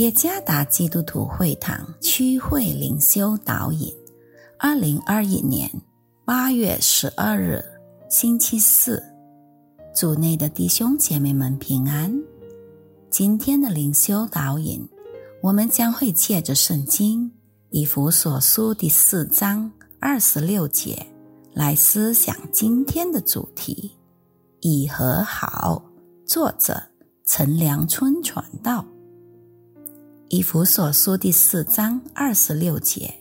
耶加达基督徒会堂区会灵修导引，二零二一年八月十二日星期四，组内的弟兄姐妹们平安。今天的灵修导引，我们将会借着圣经以弗所书第四章二十六节来思想今天的主题：以和好。作者陈良春传道。以弗所书第四章二十六节：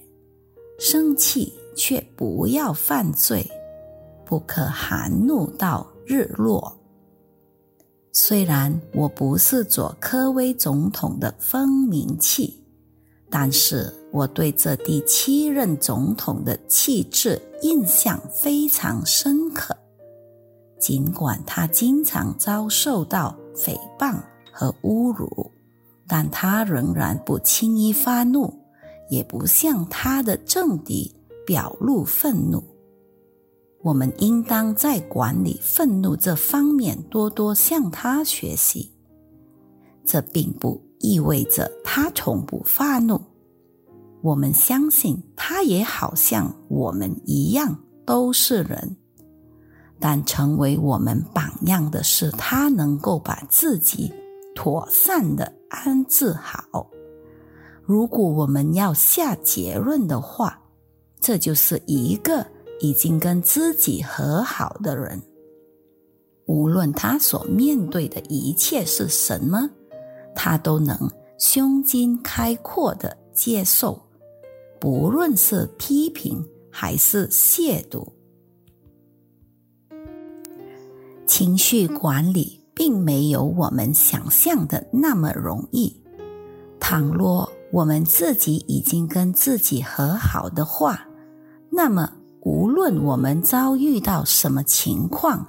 生气却不要犯罪，不可含怒到日落。虽然我不是佐科威总统的风名器，但是我对这第七任总统的气质印象非常深刻。尽管他经常遭受到诽谤和侮辱。但他仍然不轻易发怒，也不向他的政敌表露愤怒。我们应当在管理愤怒这方面多多向他学习。这并不意味着他从不发怒。我们相信他也好像我们一样都是人，但成为我们榜样的是他能够把自己妥善的。安置好。如果我们要下结论的话，这就是一个已经跟自己和好的人。无论他所面对的一切是什么，他都能胸襟开阔的接受，不论是批评还是亵渎。情绪管理。并没有我们想象的那么容易。倘若我们自己已经跟自己和好的话，那么无论我们遭遇到什么情况，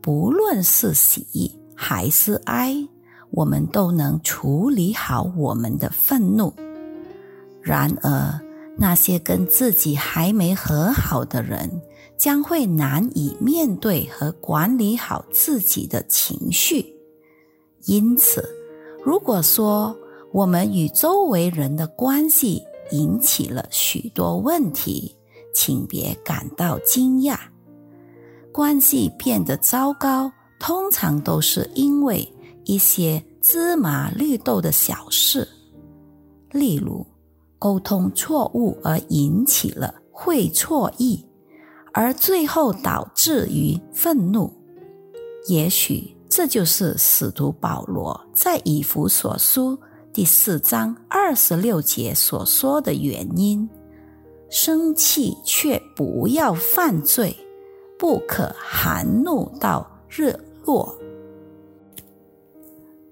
不论是喜还是哀，我们都能处理好我们的愤怒。然而，那些跟自己还没和好的人，将会难以面对和管理好自己的情绪，因此，如果说我们与周围人的关系引起了许多问题，请别感到惊讶。关系变得糟糕，通常都是因为一些芝麻绿豆的小事，例如沟通错误而引起了会错意。而最后导致于愤怒，也许这就是使徒保罗在以弗所书第四章二十六节所说的原因：生气却不要犯罪，不可含怒到日落。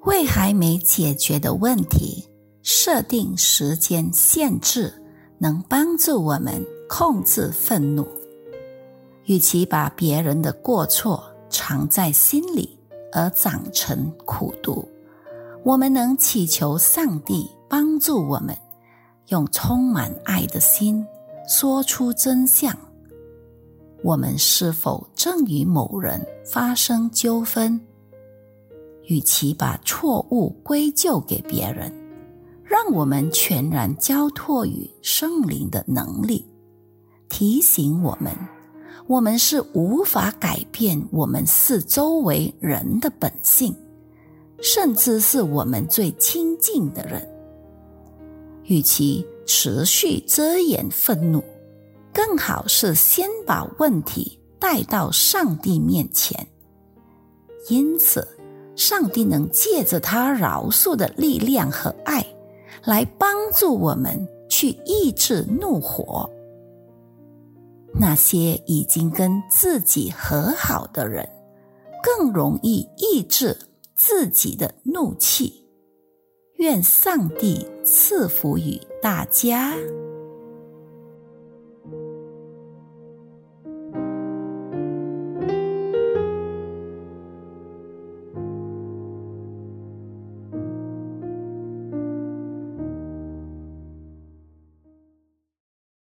为还没解决的问题设定时间限制，能帮助我们控制愤怒。与其把别人的过错藏在心里而长成苦毒，我们能祈求上帝帮助我们，用充满爱的心说出真相。我们是否正与某人发生纠纷？与其把错误归咎给别人，让我们全然交托于圣灵的能力，提醒我们。我们是无法改变我们四周围人的本性，甚至是我们最亲近的人。与其持续遮掩愤怒，更好是先把问题带到上帝面前。因此，上帝能借着他饶恕的力量和爱，来帮助我们去抑制怒火。那些已经跟自己和好的人，更容易抑制自己的怒气。愿上帝赐福于大家。